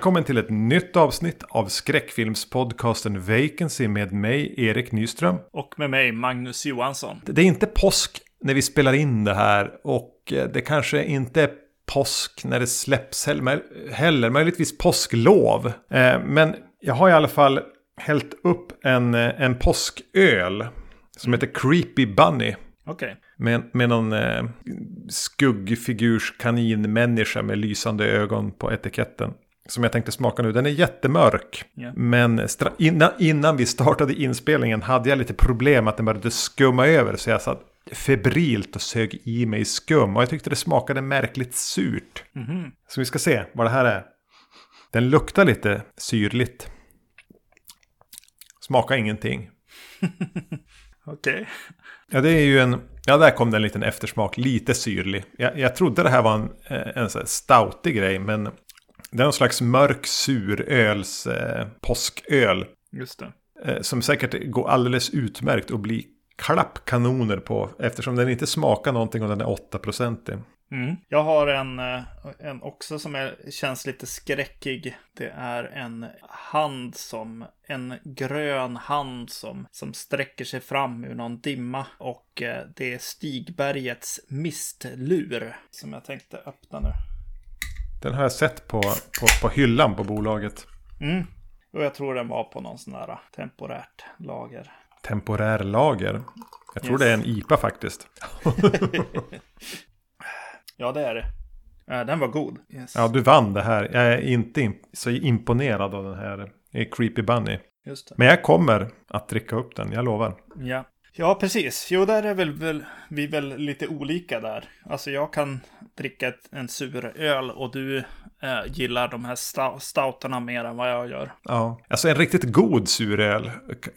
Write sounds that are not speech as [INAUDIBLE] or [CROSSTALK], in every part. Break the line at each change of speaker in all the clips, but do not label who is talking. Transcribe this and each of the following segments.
Välkommen till ett nytt avsnitt av skräckfilmspodcasten Vacancy med mig, Erik Nyström.
Och med mig, Magnus Johansson.
Det är inte påsk när vi spelar in det här och eh, det kanske inte är påsk när det släpps heller, möjligtvis påsklov. Eh, men jag har i alla fall hällt upp en, eh, en påsköl som heter Creepy Bunny.
Okej. Okay.
Med, med någon eh, skuggfigurs kaninmänniska med lysande ögon på etiketten. Som jag tänkte smaka nu. Den är jättemörk.
Yeah.
Men innan, innan vi startade inspelningen hade jag lite problem att den började skumma över. Så jag satt febrilt och sög i mig skum. Och jag tyckte det smakade märkligt surt.
Mm -hmm.
Så vi ska se vad det här är. Den luktar lite syrligt. Smakar ingenting. [LAUGHS]
Okej. Okay.
Ja, det är ju en... Ja, där kom det en liten eftersmak. Lite syrlig. Jag, jag trodde det här var en, eh, en sån stoutig grej, men det är någon slags mörk suröls eh, påsköl.
Just det.
Eh, som säkert går alldeles utmärkt att bli klappkanoner på. Eftersom den inte smakar någonting och den är 8-procentig.
Mm. Jag har en, eh, en också som är, känns lite skräckig. Det är en hand som, en grön hand som, som sträcker sig fram ur någon dimma. Och eh, det är Stigbergets mistlur som jag tänkte öppna nu.
Den har jag sett på, på, på hyllan på bolaget.
Mm. Och jag tror den var på någon sån här temporärt lager.
Temporär lager? Jag tror yes. det är en IPA faktiskt. [LAUGHS]
Ja, det är det. Den var god.
Yes. Ja, du vann det här. Jag är inte så imponerad av den här Creepy Bunny.
Just det.
Men jag kommer att dricka upp den, jag lovar.
Ja. Ja, precis. Jo, där är väl, väl vi väl lite olika där. Alltså jag kan dricka ett, en sur öl och du eh, gillar de här stouterna mer än vad jag gör.
Ja, alltså en riktigt god suröl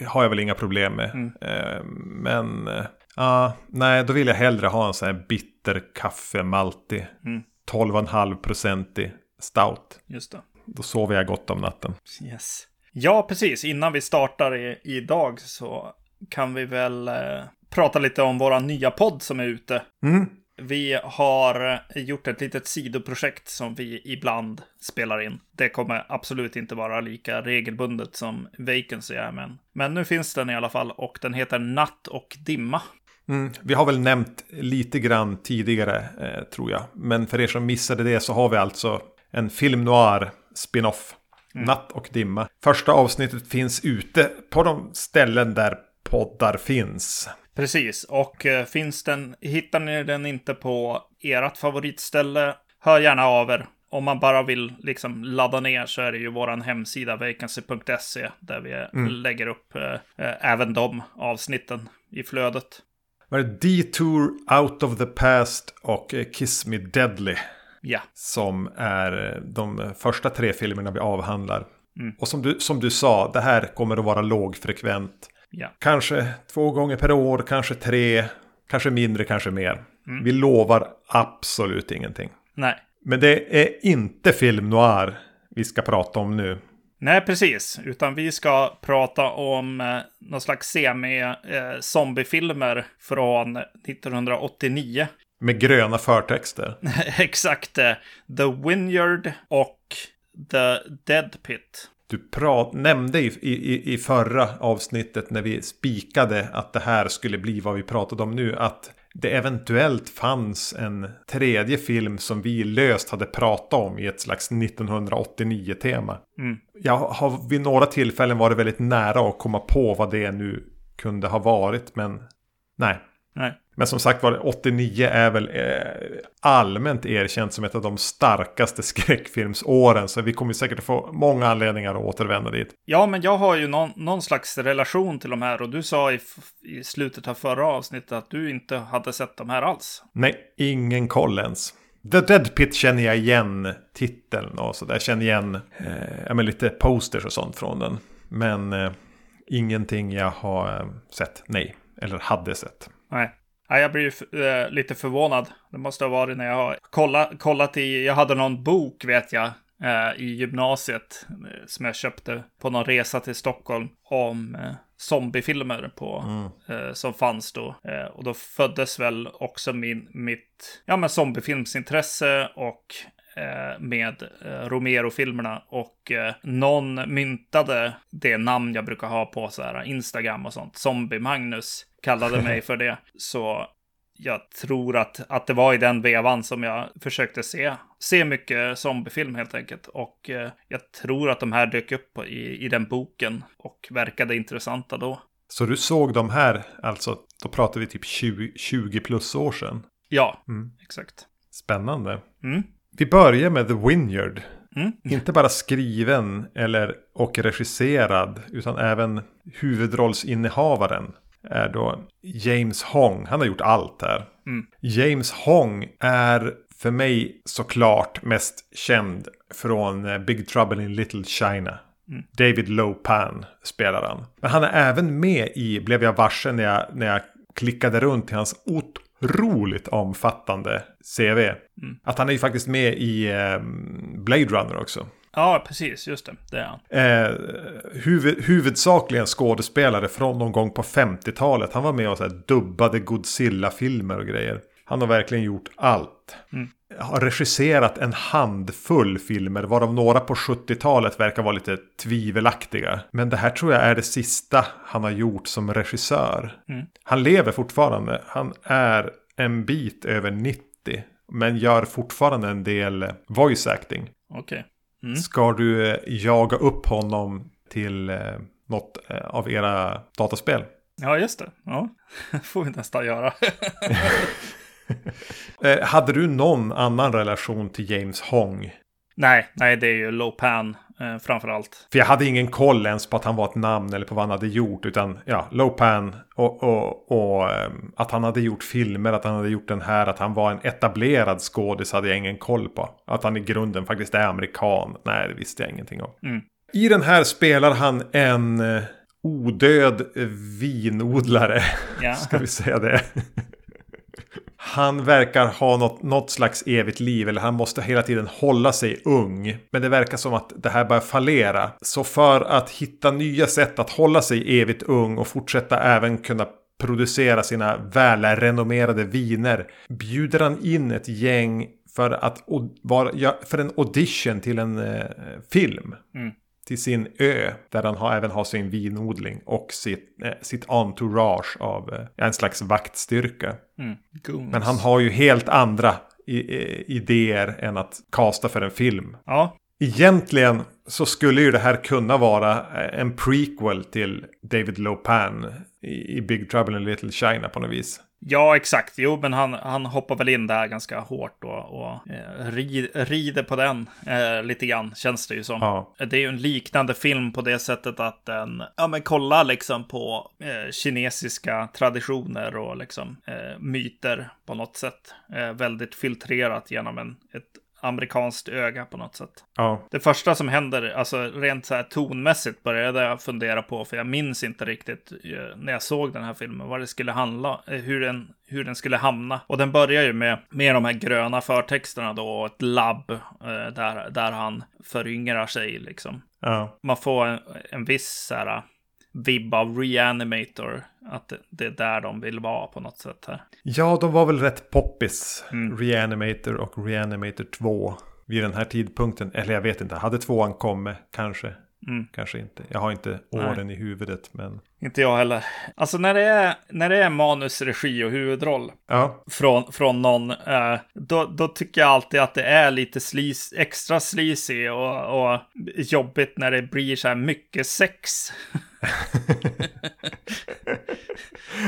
har jag väl inga problem med.
Mm.
Eh, men eh, Ja, nej, då vill jag hellre ha en sån här bitter kaffe malti.
Mm.
12,5-procentig stout.
Just det.
Då sover jag gott om natten.
Yes. Ja, precis. Innan vi startar i, idag så kan vi väl eh, prata lite om våra nya podd som är ute.
Mm.
Vi har gjort ett litet sidoprojekt som vi ibland spelar in. Det kommer absolut inte vara lika regelbundet som Vacancy är, men, men nu finns den i alla fall och den heter Natt och dimma.
Mm, vi har väl nämnt lite grann tidigare, eh, tror jag. Men för er som missade det så har vi alltså en film noir spin-off. Mm. Natt och dimma. Första avsnittet finns ute på de ställen där poddar finns.
Precis, och eh, finns den, hittar ni den inte på ert favoritställe, hör gärna av er. Om man bara vill liksom ladda ner så är det ju våran hemsida vacancy.se där vi mm. lägger upp eh, eh, även de avsnitten i flödet.
Var det Detour Out of the Past och eh, Kiss Me Deadly?
Ja.
Som är de första tre filmerna vi avhandlar.
Mm.
Och som du, som du sa, det här kommer att vara lågfrekvent.
Ja.
Kanske två gånger per år, kanske tre, kanske mindre, kanske mer.
Mm.
Vi lovar absolut ingenting.
Nej.
Men det är inte film noir vi ska prata om nu.
Nej, precis. Utan vi ska prata om eh, någon slags semi-zombiefilmer eh, från 1989.
Med gröna förtexter. [LAUGHS]
Exakt. Eh, The Vineyard och The Dead Pit.
Du prat, nämnde i, i, i förra avsnittet när vi spikade att det här skulle bli vad vi pratade om nu. Att det eventuellt fanns en tredje film som vi löst hade pratat om i ett slags 1989-tema.
Mm.
Jag har vid några tillfällen varit väldigt nära att komma på vad det nu kunde ha varit, men nej.
Nej.
Men som sagt var, 89 är väl eh, allmänt erkänt som ett av de starkaste skräckfilmsåren. Så vi kommer säkert få många anledningar att återvända dit.
Ja, men jag har ju någon, någon slags relation till de här. Och du sa i, i slutet av förra avsnittet att du inte hade sett de här alls.
Nej, ingen koll ens. The Dead Pit känner jag igen titeln och så där. Jag känner igen eh, lite posters och sånt från den. Men eh, ingenting jag har eh, sett, nej. Eller hade sett.
Nej. Ja, jag blir äh, lite förvånad. Det måste ha varit när jag har kollat, kollat i, jag hade någon bok vet jag, äh, i gymnasiet äh, som jag köpte på någon resa till Stockholm om zombiefilmer på,
mm.
som fanns då. och då föddes väl också min, mitt ja, men zombiefilmsintresse och eh, med eh, Romero-filmerna och eh, någon myntade det namn jag brukar ha på så här Instagram och sånt. Zombie-Magnus kallade mig [LAUGHS] för det. Så jag tror att, att det var i den vevan som jag försökte se, se mycket zombiefilm helt enkelt. Och eh, jag tror att de här dök upp i, i den boken och verkade intressanta då.
Så du såg de här, alltså, då pratar vi typ 20, 20 plus år sedan.
Ja, mm. exakt.
Spännande.
Mm.
Vi börjar med The Vineyard.
Mm.
Inte bara skriven eller, och regisserad, utan även huvudrollsinnehavaren är då James Hong. Han har gjort allt här.
Mm.
James Hong är för mig såklart mest känd från eh, Big Trouble in Little China.
Mm.
David Lopan spelar han. Men han är även med i, blev jag varse när jag, när jag klickade runt i hans otroligt omfattande CV.
Mm.
Att han är ju faktiskt med i eh, Blade Runner också.
Ja, precis. Just det. Det är han.
Eh, huvud, huvudsakligen skådespelare från någon gång på 50-talet. Han var med och så dubbade Godzilla-filmer och grejer. Han har verkligen gjort allt.
Mm.
Har regisserat en handfull filmer, varav några på 70-talet verkar vara lite tvivelaktiga. Men det här tror jag är det sista han har gjort som regissör.
Mm.
Han lever fortfarande. Han är en bit över 90. Men gör fortfarande en del voice acting.
Okej. Okay. Mm.
Ska du eh, jaga upp honom till eh, något eh, av era dataspel?
Ja, just det. Ja, [LAUGHS] får vi nästan göra. [LAUGHS] [LAUGHS]
eh, hade du någon annan relation till James Hong?
Nej, nej, det är ju Lopan eh, framför allt.
För jag hade ingen koll ens på att han var ett namn eller på vad han hade gjort. Utan ja, Lopan och, och, och eh, att han hade gjort filmer, att han hade gjort den här, att han var en etablerad skådis hade jag ingen koll på. Att han i grunden faktiskt är amerikan, nej det visste jag ingenting om.
Mm.
I den här spelar han en eh, odöd vinodlare,
Ja. [LAUGHS]
ska vi säga det. Han verkar ha något, något slags evigt liv eller han måste hela tiden hålla sig ung. Men det verkar som att det här börjar fallera. Så för att hitta nya sätt att hålla sig evigt ung och fortsätta även kunna producera sina välrenommerade viner bjuder han in ett gäng för, att, vara, för en audition till en eh, film.
Mm.
Till sin ö där han har, även har sin vinodling och sitt, eh, sitt entourage av eh, en slags vaktstyrka.
Mm.
Men han har ju helt andra idéer än att kasta för en film.
Ja.
Egentligen så skulle ju det här kunna vara en prequel till David Lopan i, i Big Trouble in Little China på något vis.
Ja, exakt. Jo, men han, han hoppar väl in där ganska hårt och, och eh, rid, rider på den eh, lite grann, känns det ju som.
Ja.
Det är ju en liknande film på det sättet att den, ja men kolla liksom på eh, kinesiska traditioner och liksom eh, myter på något sätt. Eh, väldigt filtrerat genom en, ett amerikanskt öga på något sätt.
Ja.
Det första som händer, alltså rent så här tonmässigt började jag fundera på, för jag minns inte riktigt eh, när jag såg den här filmen, vad det skulle handla, eh, hur den, hur den skulle hamna. Och den börjar ju med, med de här gröna förtexterna då, och ett labb eh, där, där han föryngrar sig liksom.
Ja.
Man får en, en viss så här vibb av Reanimator. Att det är där de vill vara på något sätt här.
Ja, de var väl rätt poppis.
Mm.
Reanimator och Reanimator 2. Vid den här tidpunkten. Eller jag vet inte. Hade tvåan kommit? Kanske.
Mm.
Kanske inte. Jag har inte åren i huvudet. Men
Inte jag heller. Alltså när det är, när det är manus, regi och huvudroll
ja.
från, från någon, eh, då, då tycker jag alltid att det är lite slis, extra sleazy och, och jobbigt när det blir så här mycket sex. [LAUGHS]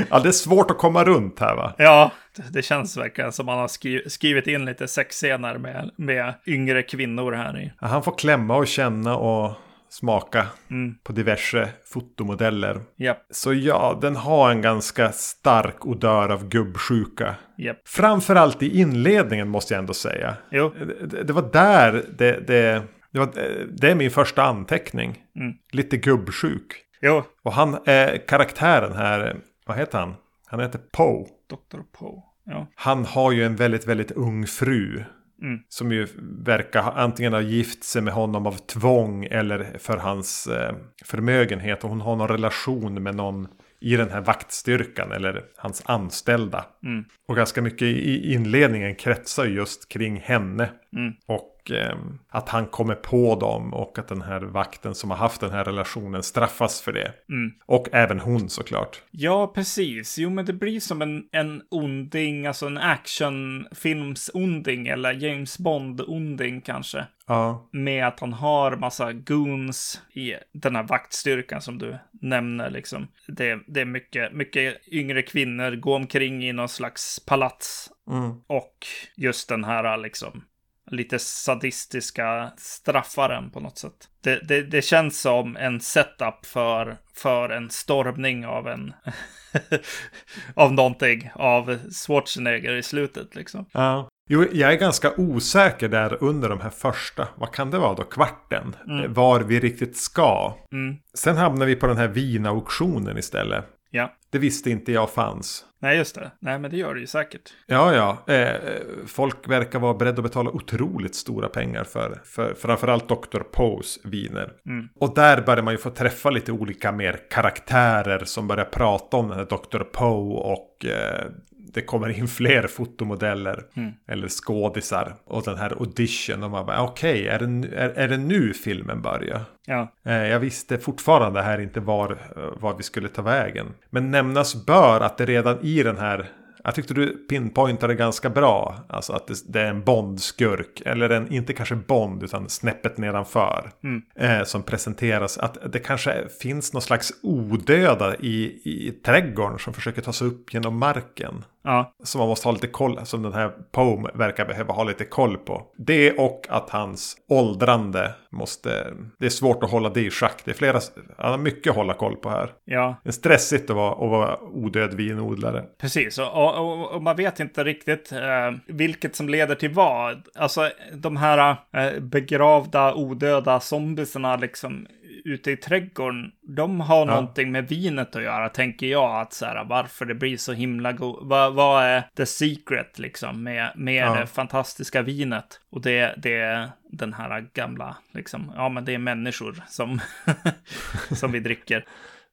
ja, det är svårt att komma runt här va?
Ja, det, det känns verkligen som man har skri, skrivit in lite sexscener med, med yngre kvinnor här i.
Ja, han får klämma och känna och smaka
Mm.
på diverse fotomodeller.
Japp,
Så ja, den har en ganska stark odör av gubbsjuka.
japp.
Framförallt i inledningen måste jag ändå säga.
Jo,
Det, det var där det, det, det, var, det är min första anteckning.
Mm.
Lite gubbsjuk.
jo.
Och han, eh, karaktären här, vad heter han? Han heter Poe.
Dr. Poe. Ja.
Han har ju en väldigt, väldigt ung fru.
Mm.
Som ju verkar antingen ha gift sig med honom av tvång eller för hans eh, förmögenhet. Och hon har någon relation med någon i den här vaktstyrkan eller hans anställda.
Mm.
Och ganska mycket i inledningen kretsar just kring henne.
Mm.
Och och eh, att han kommer på dem och att den här vakten som har haft den här relationen straffas för det.
Mm.
Och även hon såklart.
Ja, precis. Jo, men det blir som en, en onding, alltså en actionfilms-onding eller James Bond-onding kanske.
Ja.
Med att han har massa goons i den här vaktstyrkan som du nämner liksom. Det, det är mycket, mycket yngre kvinnor, går omkring i någon slags palats.
Mm.
Och just den här liksom lite sadistiska straffaren på något sätt. Det, det, det känns som en setup för, för en stormning av en [LAUGHS] av någonting av Schwarzenegger i slutet liksom.
Ja. Jo, jag är ganska osäker där under de här första, vad kan det vara då, kvarten,
Mm.
var vi riktigt ska.
Mm.
Sen hamnar vi på den här vinauktionen istället.
Ja.
Det visste inte jag fanns.
Nej, just det. Nej, men det gör det ju säkert.
Ja, ja. Eh, folk verkar vara beredda att betala otroligt stora pengar för, för framförallt Dr. Poes viner.
Mm.
Och där börjar man ju få träffa lite olika mer karaktärer som börjar prata om den här Dr. Poe och eh, det kommer in fler fotomodeller
Mm.
eller skådisar. Och den här audition och man bara okej, är, det, är, är det nu filmen börjar?
Ja.
Eh, Jag visste fortfarande här inte var, eh, var vi skulle ta vägen. Men nämnas bör att det redan i den här jag tyckte du pinpointade ganska bra. Alltså att det, det är en Bond-skurk. Eller en, inte kanske Bond utan snäppet nedanför.
Mm.
Eh, som presenteras. Att det kanske finns någon slags odöda i, i trädgården. Som försöker ta sig upp genom marken.
Ja.
Som man måste ha lite koll, som den här Poe verkar behöva ha lite koll på. Det och att hans åldrande måste, det är svårt att hålla det i schack. Det är flera, han har mycket att hålla koll på här.
Ja.
Det är stressigt att vara, att vara odöd vinodlare.
Precis, och, och, och, man vet inte riktigt eh, vilket som leder till vad. Alltså de här eh, begravda, odöda zombiesarna liksom ute i trädgården, de har
Ja.
någonting med vinet att göra, tänker jag. Att så här, varför det blir så himla god. Vad, vad är the secret liksom med, med
Ja.
det fantastiska vinet? Och det, det är den här gamla, liksom, ja men det är människor som, [LAUGHS] som vi dricker.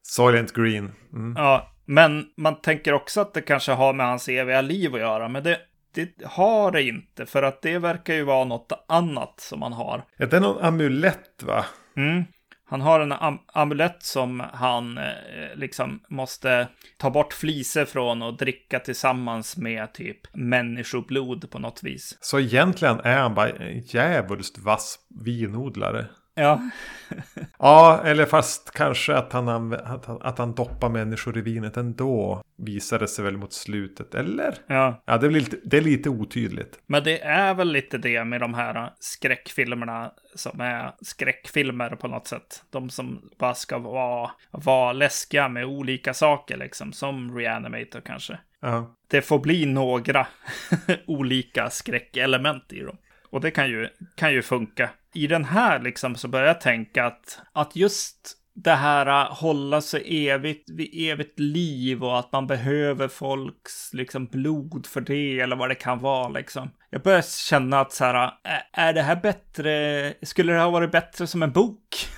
Soylent Green. Mm.
Ja, men man tänker också att det kanske har med hans eviga liv att göra, men det, det har det inte, för att det verkar ju vara något annat som han har.
Är det någon amulett va?
Mm. Han har en am amulett som han eh, liksom måste ta bort fliser från och dricka tillsammans med typ människoblod på något vis.
Så egentligen är han bara en djävulskt vass vinodlare.
Ja, [LAUGHS]
Ja, eller fast kanske att han, att, han- att han doppar människor i vinet ändå. Visade sig väl mot slutet, eller?
ja.
Ja, det är, lite, det är lite otydligt.
Men det är väl lite det med de här skräckfilmerna som är skräckfilmer på något sätt. De som bara ska vara, vara läskiga med olika saker, liksom, som Reanimator kanske.
Ja.
Det får bli några [LAUGHS] olika skräckelement i dem. Och det kan ju, kan ju funka. I den här liksom så börjar jag tänka att, att just det här att hålla sig evigt vid evigt liv och att man behöver folks liksom blod för det eller vad det kan vara liksom. Jag börjar känna att så här, äh, är, det här bättre? Skulle det ha varit bättre som en bok?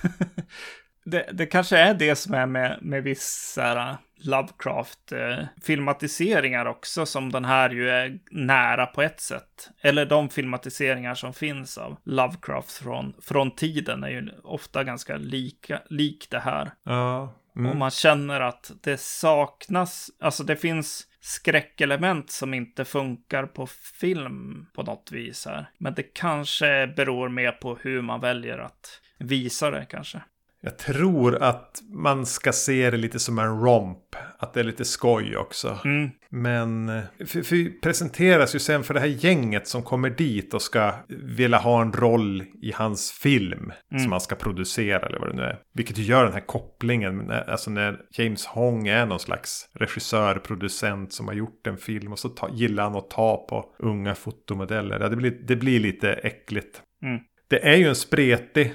[LAUGHS] det, det kanske är det som är med, med här... Äh, Lovecraft-filmatiseringar också, som den här ju är nära på ett sätt. Eller de filmatiseringar som finns av Lovecraft från, från tiden är ju ofta ganska lika, lik det här.
Ja. Mm.
Och man känner att det saknas, alltså det finns skräckelement som inte funkar på film på något vis här. Men det kanske beror mer på hur man väljer att visa det kanske.
Jag tror att man ska se det lite som en romp. Att det är lite skoj också.
Mm,
Men eh, för, för presenteras ju sen för det här gänget som kommer dit och ska vilja ha en roll i hans film. Som han ska producera eller vad det nu är. Vilket gör den här kopplingen. när- Alltså när James Hong är någon slags regissör, producent som har gjort en film. Och så ta, gillar han att ta på unga fotomodeller. Det, blir, det blir lite äckligt.
Mm.
Det är ju en spretig,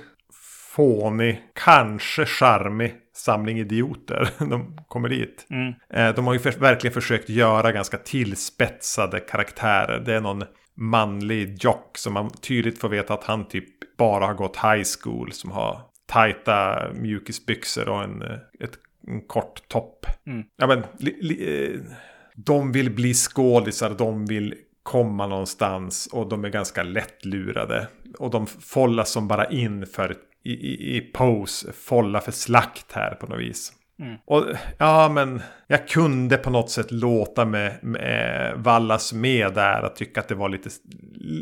fånig, kanske charmig samling idioter. [LAUGHS] De kommer dit.
mm,
Eh, De har ju för, verkligen försökt göra ganska tillspetsade karaktärer. Det är någon manlig jock som man tydligt får veta att han typ bara har gått high school. Som har tajta mjukisbyxor och en, eh, ett, en kort topp.
Mm.
Ja, men, li, li, eh, de vill bli skådisar, de vill komma någonstans och de är ganska lättlurade. Och de follas som bara in för i, i, i pose, folla för slakt här på något vis. Mm. Och ja, men jag kunde på något sätt låta med, vallas med där och tycka att det var lite,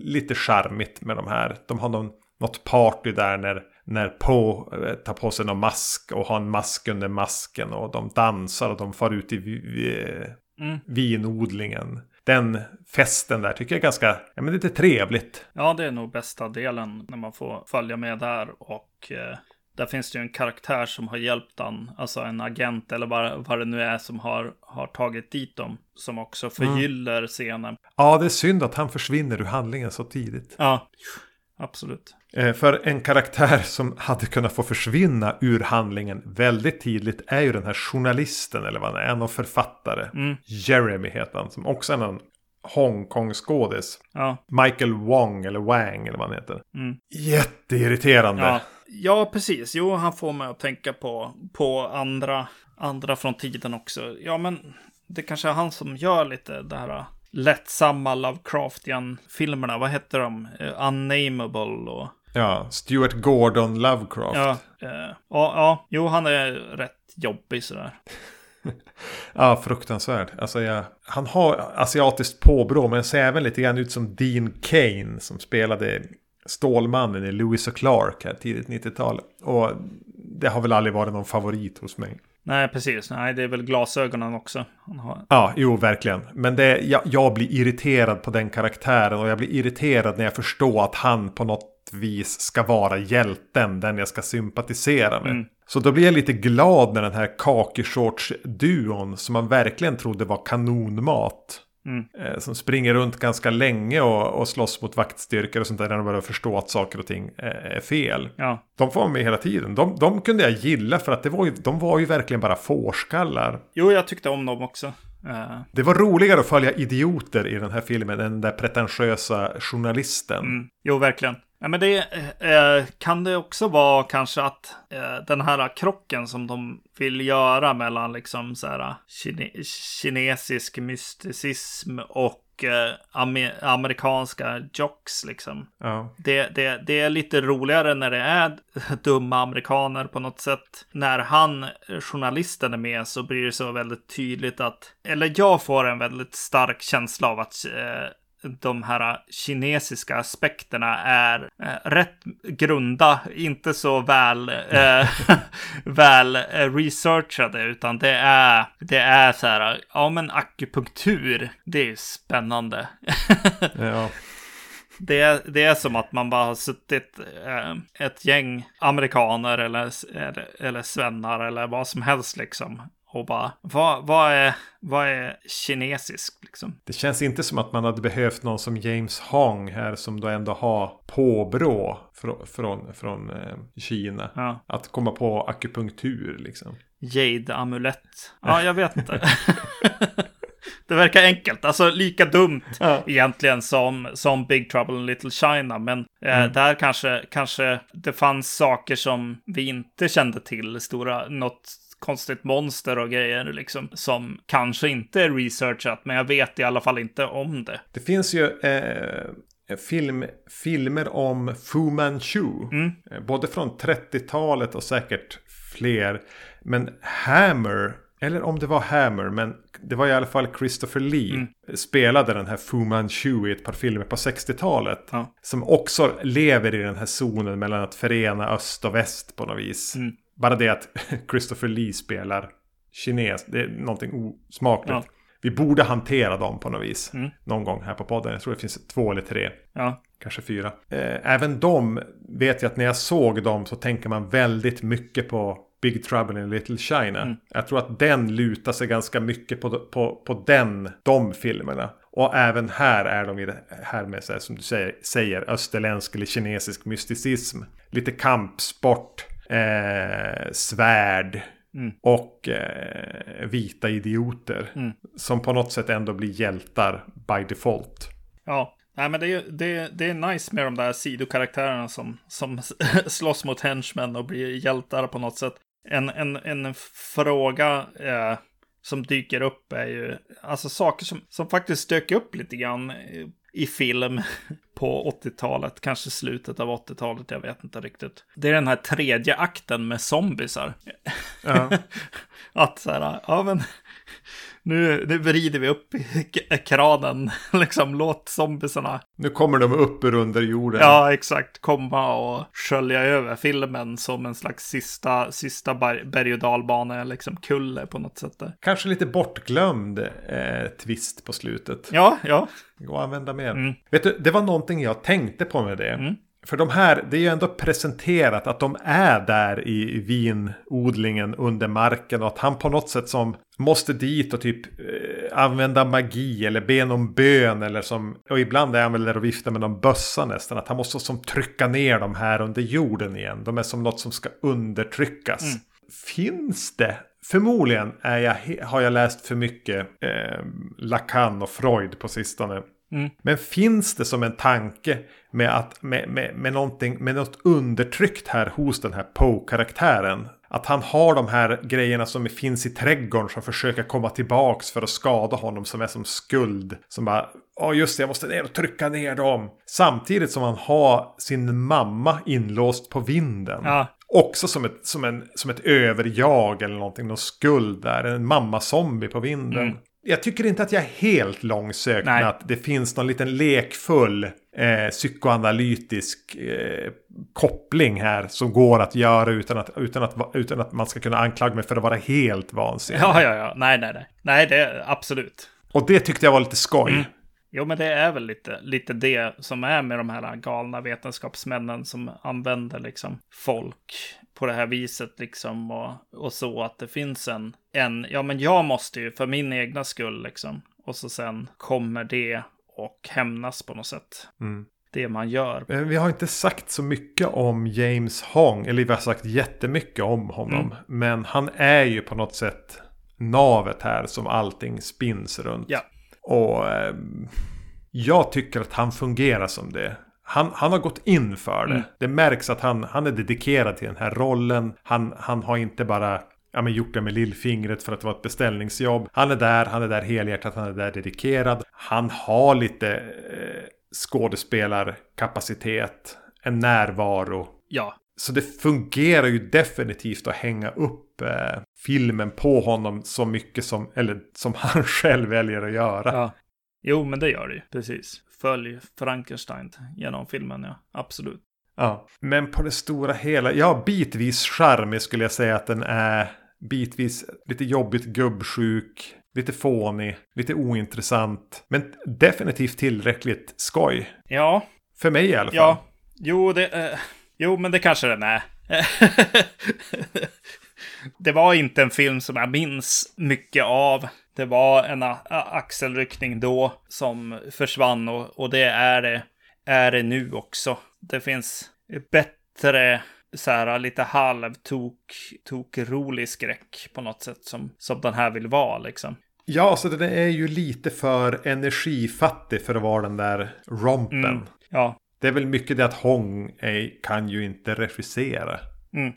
lite charmigt med de här. De har någon, något party där när, när Poe eh, tar på sig någon mask och har en mask under masken och de dansar och de far ut i vi, mm. vinodlingen. Den festen där tycker jag är ganska, ja men lite trevligt.
Ja, det är nog bästa delen när man får följa med där och eh där finns det ju en karaktär som har hjälpt han, alltså en agent eller vad, vad det nu är som har, har tagit dit dem. Som också förgyller mm. scenen.
Ja, det är synd att han försvinner ur handlingen så tidigt.
Ja, absolut.
Eh, för en karaktär som hade kunnat få försvinna ur handlingen väldigt tidigt är ju den här journalisten eller vad han är, en författare. Mm. Jeremy heter han, som också är en Hongkong-skådis. Ja. Michael Wong eller Wang eller vad han heter. Mm. Jätteirriterande.
Ja. Ja, precis. Jo, han får mig att tänka på, på andra, andra från tiden också. Ja, men det kanske är han som gör lite det här lättsamma Lovecraftian-filmerna. Vad heter de? Uh, Unnameable och...
Ja, Stuart Gordon Lovecraft.
Ja, uh, ja, ja, jo, han är rätt jobbig sådär.
Ja, fruktansvärd. Alltså, jag, han har asiatiskt påbrå, men ser även lite grann ut som Dean Kane som spelade Stålmannen i Lewis och Clark här tidigt 90-tal. Och det har väl aldrig varit någon favorit hos mig.
Nej, precis. Nej, det är väl glasögonen också.
Har... Ja, jo, verkligen. Men det, jag, jag blir irriterad på den karaktären och jag blir irriterad när jag förstår att han på något vis ska vara hjälten, den jag ska sympatisera med. Mm. Så då blir jag lite glad när den här kakishorts-duon som man verkligen trodde var kanonmat Mm. Eh, som springer runt ganska länge och, och slåss mot vaktstyrkor och sånt där. När de börjar förstå att saker och ting är fel. Ja. De får med hela tiden. De, de kunde jag gilla för att det var ju, de var ju verkligen bara fårskallar.
Jo, jag tyckte om dem också.
Uh. Det var roligare att följa idioter i den här filmen än den där pretentiösa journalisten. Mm.
Jo, verkligen. Ja, men det eh, kan det också vara kanske att eh, den här krocken som de vill göra mellan liksom så här kine kinesisk mysticism och eh, amer amerikanska jocks liksom. Ja. Det, det, det är lite roligare när det är [LAUGHS] dumma amerikaner på något sätt. När han, journalisten, är med så blir det så väldigt tydligt att, eller jag får en väldigt stark känsla av att eh, de här kinesiska aspekterna är eh, rätt grunda, inte så väl, eh, [LAUGHS] väl eh, researchade, utan det är, det är så här, ja men akupunktur, det är spännande. [LAUGHS] ja. Det är, det är som att man bara har suttit eh, ett gäng amerikaner eller, eller, eller svennar eller vad som helst liksom och bara, vad, vad, är, vad är kinesiskt liksom?
Det känns inte som att man hade behövt någon som James Hong här som då ändå har påbrå från, från, från eh, Kina. Ja. Att komma på akupunktur liksom.
Jade-amulett. Ja, jag vet inte. [LAUGHS] det verkar enkelt, alltså lika dumt ja. egentligen som, som Big Trouble in Little China. Men eh, mm. där kanske, kanske det fanns saker som vi inte kände till. Stora, något konstigt monster och grejer liksom. Som kanske inte är researchat, men jag vet i alla fall inte om det.
Det finns ju eh, film, filmer om Fu Manchu. Mm. Eh, både från 30-talet och säkert fler. Men Hammer eller om det var Hammer, men det var i alla fall Christopher Lee. Mm. Spelade den här Fu Manchu i ett par filmer på 60-talet. Ja. Som också lever i den här zonen mellan att förena öst och väst på något vis. Mm. Bara det att [LAUGHS] Christopher Lee spelar kines, det är någonting osmakligt. Ja. Vi borde hantera dem på något vis. Mm. Någon gång här på podden. Jag tror det finns två eller tre. Ja. Kanske fyra. Eh, även de vet jag att när jag såg dem så tänker man väldigt mycket på Big Trouble in Little China. Mm. Jag tror att den lutar sig ganska mycket på, på, på den, de filmerna. Och även här är de i det här med, så här, som du säger, säger österländsk eller kinesisk mysticism. Lite kampsport eh, svärd mm. och eh, vita idioter. Mm. Som på något sätt ändå blir hjältar by default.
Ja, Nej, men det är, det, det är nice med de där sidokaraktärerna som, som [LAUGHS] slåss mot henchmen och blir hjältar på något sätt. En, en, en fråga eh, som dyker upp är ju, alltså saker som, som faktiskt dök upp lite grann i film [LAUGHS] på 80-talet, kanske slutet av 80-talet, jag vet inte riktigt. Det är den här tredje akten med zombisar. Ja. [LAUGHS] att så här, ja men nu, nu vrider vi upp kranen, [LAUGHS] liksom låt zombisarna.
Nu kommer de upp ur under jorden.
Ja, exakt. Komma och skölja över filmen som en slags sista, sista berg och dalbana, liksom kulle på något sätt. Där.
Kanske lite bortglömd eh, twist på slutet.
Ja, ja.
Gå att använda mer. Mm. Vet du, det var någonting jag tänkte på med det. Mm. För de här, det är ju ändå presenterat att de är där i vinodlingen under marken och att han på något sätt som måste dit och typ eh, använda magi eller be någon bön eller som, och ibland är han väl där och viftar med någon bössa nästan, att han måste som trycka ner dem här under jorden igen. De är som något som ska undertryckas. Mm. Finns det Förmodligen är jag, har jag läst för mycket eh, Lacan och Freud på sistone. Mm. Men finns det som en tanke med, att, med, med, med, med något undertryckt här hos den här Poe-karaktären? Att han har de här grejerna som finns i trädgården som försöker komma tillbaks för att skada honom som är som skuld. Som bara, ja just det, jag måste ner och trycka ner dem. Samtidigt som han har sin mamma inlåst på vinden. Ja. Också som ett, som, en, som ett överjag eller någonting, någon skuld där. En mamma-zombie på vinden. Mm jag tycker inte att jag är helt långsökt Nej. med att det finns någon liten lekfull eh, psykoanalytisk eh, koppling här som går att göra utan att, utan, att, utan att man ska kunna anklaga mig för att vara helt vansinnig.
Ja, ja, ja. Nej, nej, nej. Nej, det är absolut.
Och det tyckte jag var lite skoj. Mm.
Jo, men det är väl lite, lite det som är med de här galna vetenskapsmännen som använder liksom folk på det här viset liksom och, och så att det finns en, en, ja men jag måste ju för min egna skull liksom. Och så sen kommer det och hämnas på något sätt. Mm. Det man gör.
Vi har inte sagt så mycket om James Hong, eller vi har sagt jättemycket om honom. Mm. Men han är ju på något sätt navet här som allting spins runt. Ja. Och eh, jag tycker att han fungerar som det. Han, han har gått in för det. Mm. Det märks att han, han är dedikerad till den här rollen. Han, han har inte bara ja, men gjort det med lillfingret för att det var ett beställningsjobb. Han är där, han är där helhjärtat, han är där dedikerad. Han har lite eh, skådespelarkapacitet, en närvaro.
Ja.
Så det fungerar ju definitivt att hänga upp eh, filmen på honom så mycket som, eller som [LAUGHS] han själv väljer att göra.
Ja. Jo, men det gör det ju, precis följ Frankenstein genom filmen, ja. Absolut.
Ja, men på det stora hela, ja, bitvis charmig skulle jag säga att den är. Bitvis lite jobbigt gubbsjuk, lite fånig, lite ointressant. Men definitivt tillräckligt skoj.
Ja.
För mig i alla fall.
Ja, jo, det, eh, jo men det kanske den är. [LAUGHS] det var inte en film som jag minns mycket av. Det var en axelryckning då som försvann och, och det är det, är det nu också. Det finns bättre så här lite halvtok, tok rolig skräck på något sätt som, som den här vill vara liksom.
Ja, så den är ju lite för energifattig för att vara den där rompen. Mm,
ja.
Det är väl mycket det att Hong är, kan ju inte regissera. Mm.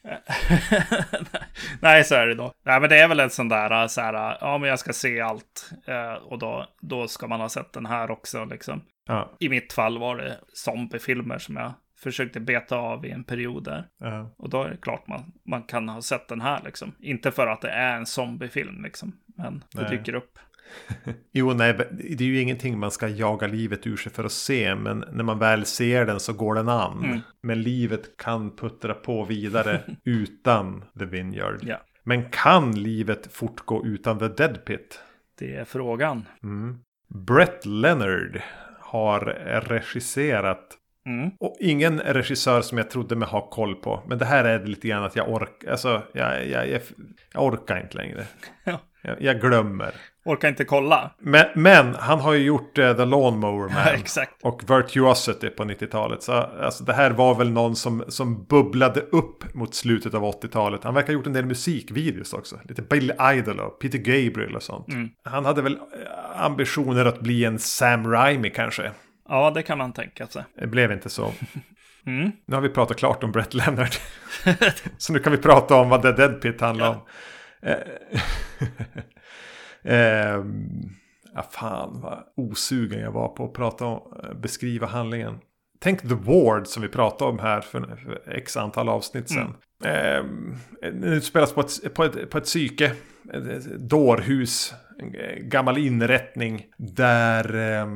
[LAUGHS]
Nej, så är det då. Nej, men det är väl en sån där, så här, ja men jag ska se allt. Eh, och då, då ska man ha sett den här också liksom. Ja. I mitt fall var det zombiefilmer som jag försökte beta av i en period där. Ja. Och då är det klart man, man kan ha sett den här liksom. Inte för att det är en zombiefilm liksom. Men det Nej. dyker upp. [LAUGHS]
jo, nej, det är ju ingenting man ska jaga livet ur sig för att se. Men när man väl ser den så går den an. Mm. Men livet kan puttra på vidare [LAUGHS] utan The Vineyard.
Ja.
Men kan livet fortgå utan The Dead Pit?
Det är frågan.
Mm. Brett Leonard har regisserat Mm. Och ingen regissör som jag trodde mig ha koll på. Men det här är lite grann att jag orkar. Alltså, jag, jag, jag, jag orkar inte längre. [LAUGHS] Ja. Jag, jag, glömmer.
Orkar inte kolla.
Men, men han har ju gjort uh, The Lawnmower Man. [LAUGHS]
Ja.
Och Virtuosity på 90-talet. Så alltså, det här var väl någon som, som bubblade upp mot slutet av 80-talet. Han verkar ha gjort en del musikvideos också. Lite Bill Idol och Peter Gabriel och sånt. Mm. Han hade väl eh, ambitioner att bli en Sam Raimi kanske.
Ja, det kan man tänka sig.
Det blev inte så. [LAUGHS] Mm. Nu har vi pratat klart om Brett Leonard. [LAUGHS] så nu kan vi prata om vad The Dead Pit handlar ja. om. Eh, eh, Ja, fan vad osugen jag var på att prata om, eh, beskriva handlingen. Tänk The Ward som vi pratade om här för, för x antal avsnitt sedan. Mm. Eh, det utspelas på ett, på, ett, på ett psyke, ett dårhus, en eh, gammal inrättning. Där eh,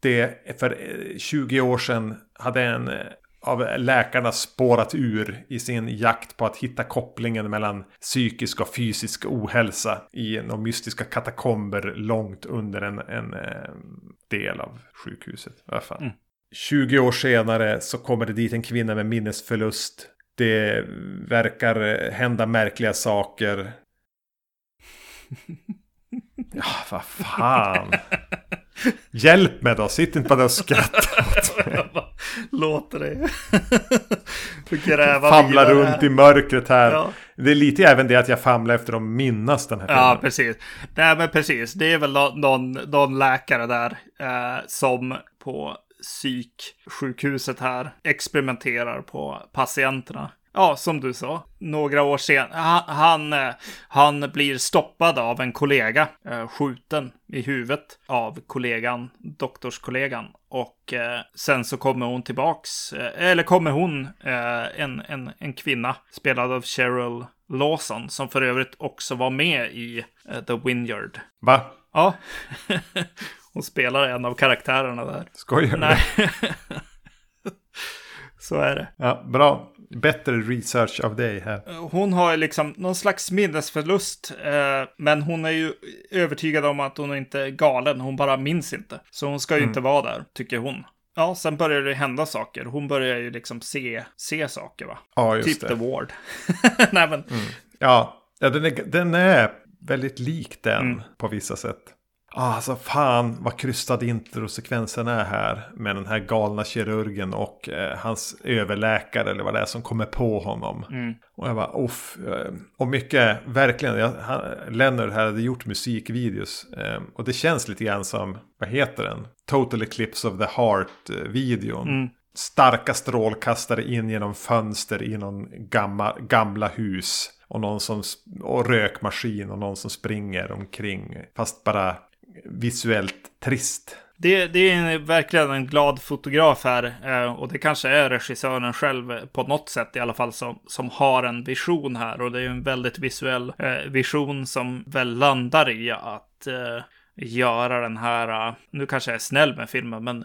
det för 20 år sedan hade en av läkarna spårat ur i sin jakt på att hitta kopplingen mellan psykisk och fysisk ohälsa i några mystiska katakomber långt under en, en, del av sjukhuset. Mm. 20 år senare så kommer det dit en kvinna med minnesförlust. Det verkar hända märkliga saker. [LAUGHS] Ja, vad fan. Hjälp mig då, sitt inte bara och skratta åt mig.
Låter det.
gräva Famla runt här. i mörkret här. Ja. Det är lite även det att jag famlar efter att minnas den här filmen.
Ja, precis. Nej, men precis. Det är väl någon, någon läkare där eh, som på psyksjukhuset här experimenterar på patienterna. Ja, som du sa, några år. Han, han, eh, han, blir stoppad av en kollega, eh, skjuten i huvudet av kollegan, doktorskollegan. Och eh, sen så kommer hon tillbaks, eller kommer hon, en, en, en kvinna spelad av Cheryl Lawson, som för övrigt också var med i The Winyard.
Va?
Ja. [LAUGHS] Hon spelar en av karaktärerna där.
Skojar du? Nej. [LAUGHS]
Så är det.
Ja, bra. Bättre research av dig här.
Hon har liksom någon slags minnesförlust. Eh, men hon är ju övertygad om att hon inte är galen. Hon bara minns inte. Så hon ska ju mm. inte vara där, tycker hon. Ja, sen börjar det hända saker. Hon börjar ju liksom se, se saker va?
Ja, just
typ
det.
The Ward. [LAUGHS] Nej, men... Mm.
Ja, ja den, är, den är väldigt lik den mm. på vissa sätt. Ah, alltså fan vad krystad introsekvensen är här. Med den här galna kirurgen och eh, hans överläkare eller vad det är som kommer på honom. Mm. Och jag bara, off. Eh, och mycket, verkligen, jag, han, Leonard här hade gjort musikvideos. Eh, och det känns lite grann som, vad heter den? Total Eclipse of the Heart-videon. Mm. Starka strålkastare in genom fönster i någon gamma, gamla hus. Och någon som, och rökmaskin och någon som springer omkring. Fast bara visuellt trist.
Det, det är verkligen en glad fotograf här. Eh, och det kanske är regissören själv på något sätt i alla fall som, som har en vision här. Och det är en väldigt visuell eh, vision som väl landar i att eh, göra den här, nu kanske jag är snäll med filmen, men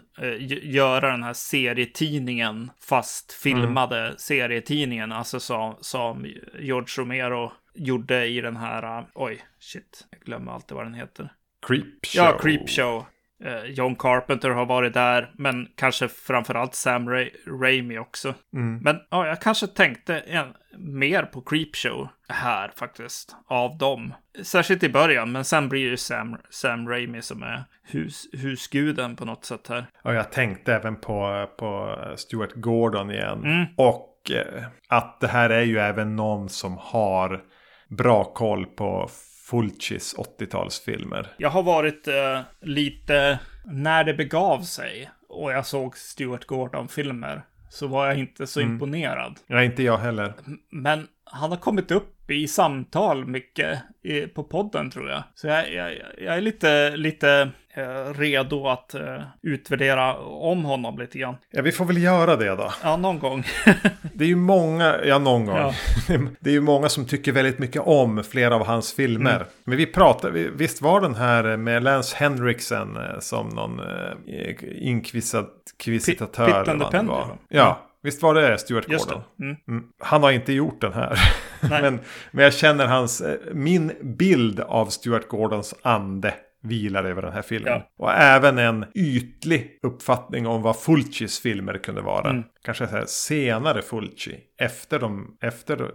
göra den här serietidningen fast filmade mm. serietidningen. Alltså som, som George Romero gjorde i den här, oj, shit, jag glömmer alltid vad den heter.
Creepshow.
Ja, Creepshow. Eh, John Carpenter har varit där, men kanske framförallt Sam Ra Raimi också. Mm. Men ja, jag kanske tänkte en, mer på Creepshow här faktiskt, av dem. Särskilt i början, men sen blir det Sam, Sam Raimi som är hus, husguden på något sätt här.
Och jag tänkte även på, på Stuart Gordon igen. Mm. Och eh, att det här är ju även någon som har bra koll på Fulcis 80-talsfilmer.
Jag har varit eh, lite när det begav sig och jag såg Stuart Gordon-filmer så var jag inte så mm. imponerad.
Ja, inte jag heller.
Men han har kommit upp i samtal mycket i, på podden tror jag. Så jag, jag, jag är lite, lite eh, redo att eh, utvärdera om honom lite grann.
Ja, vi får väl göra det då.
Ja, någon gång. [LAUGHS]
det är ju många, ja någon gång. Ja. [LAUGHS] det är ju många som tycker väldigt mycket om flera av hans filmer. Mm. Men vi pratade, visst var den här med Lance Henriksen eh, som någon eh, inkvisitatör?
Pit, Pitland the
Ja. Visst var det Stuart Gordon? Det. Mm. Mm. Han har inte gjort den här. [LAUGHS] men, men jag känner hans, eh, min bild av Stuart Gordons ande vilar över den här filmen. Ja. Och även en ytlig uppfattning om vad Fulcis filmer kunde vara. Mm. Kanske så här, senare Fulci. Efter, de, efter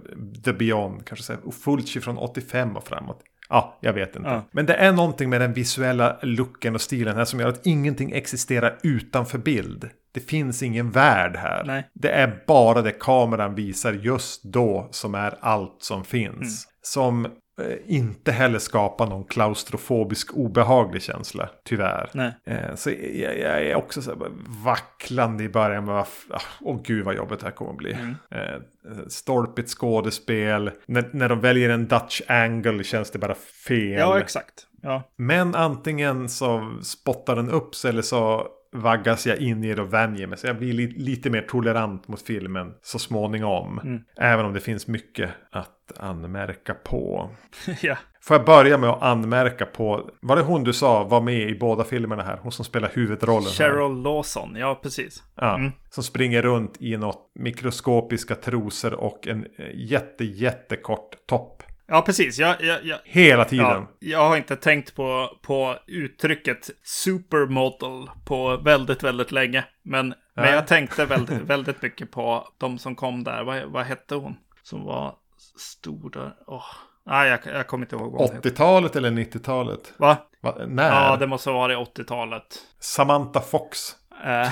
The Beyond. Kanske så här, Fulci från 85 och framåt. Ja, jag vet inte. Ja. Men det är någonting med den visuella looken och stilen här som gör att ingenting existerar utanför bild. Det finns ingen värld här. Nej. Det är bara det kameran visar just då som är allt som finns. Mm. Som eh, inte heller skapa någon klaustrofobisk obehaglig känsla. Tyvärr.
Nej.
Eh, så jag, jag är också så här vacklande i början. Med, ah, åh gud vad jobbigt det här kommer att bli.
Mm.
Eh, stolpigt skådespel. När, när de väljer en Dutch angle känns det bara fel.
Ja, exakt. Ja.
Men antingen så spottar den upp sig eller så vaggas jag in i det och vänjer mig. Så jag blir li lite mer tolerant mot filmen så småningom.
Mm.
Även om det finns mycket att anmärka på. [LAUGHS]
ja.
Får jag börja med att anmärka på, var det hon du sa var med i båda filmerna här? Hon som spelar huvudrollen här.
Cheryl Lawson, ja precis.
Ja,
Mm.
Som springer runt i något mikroskopiska trosor och en eh, jätte jättekort topp.
Ja, precis. Jag, jag, jag,
Hela tiden.
ja, jag har inte tänkt på, på uttrycket supermodel på väldigt, väldigt länge. Men, men
Nej.
jag tänkte väldigt, [LAUGHS] väldigt mycket på de som kom där. Vad, vad hette hon? Som var stor där. Åh. Nej, jag, jag kommer inte ihåg vad hon hette.
80-talet eller 90-talet?
Va?
Va? När?
Ja, det måste vara i 80-talet.
Samantha Fox.
Eh, [LAUGHS]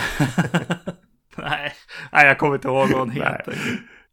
nej, nej, jag kommer inte ihåg vad hon [LAUGHS] heter.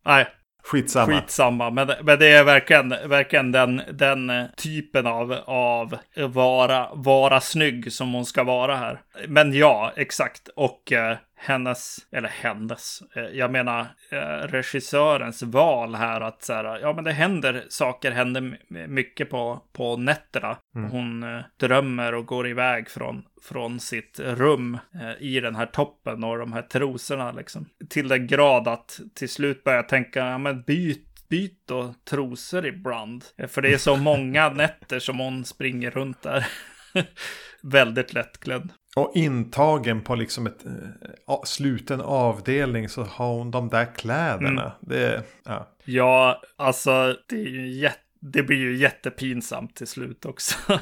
Nej,
Skitsamma.
Skitsamma, men, men det är verkligen, verkligen den, den typen av, av vara, vara snygg som hon ska vara här. Men ja, exakt. Och eh, hennes, eller hennes, eh, jag menar eh, regissörens val här att så här, ja men det händer saker, händer my- mycket på, på nätterna. Hon eh, drömmer och går iväg från, från sitt rum i den här toppen och de här trosorna liksom. Till den grad att till slut börjar jag tänka, ja men byt byt då trosor ibland. För det är så [LAUGHS] många nätter som hon springer runt där. [LAUGHS] Väldigt lättklädd.
Och intagen på liksom ett äh, sluten avdelning så har hon de där kläderna.
Mm.
Det, ja.
Ja, alltså det är ju jätte det blir ju jättepinsamt till slut också. [LAUGHS]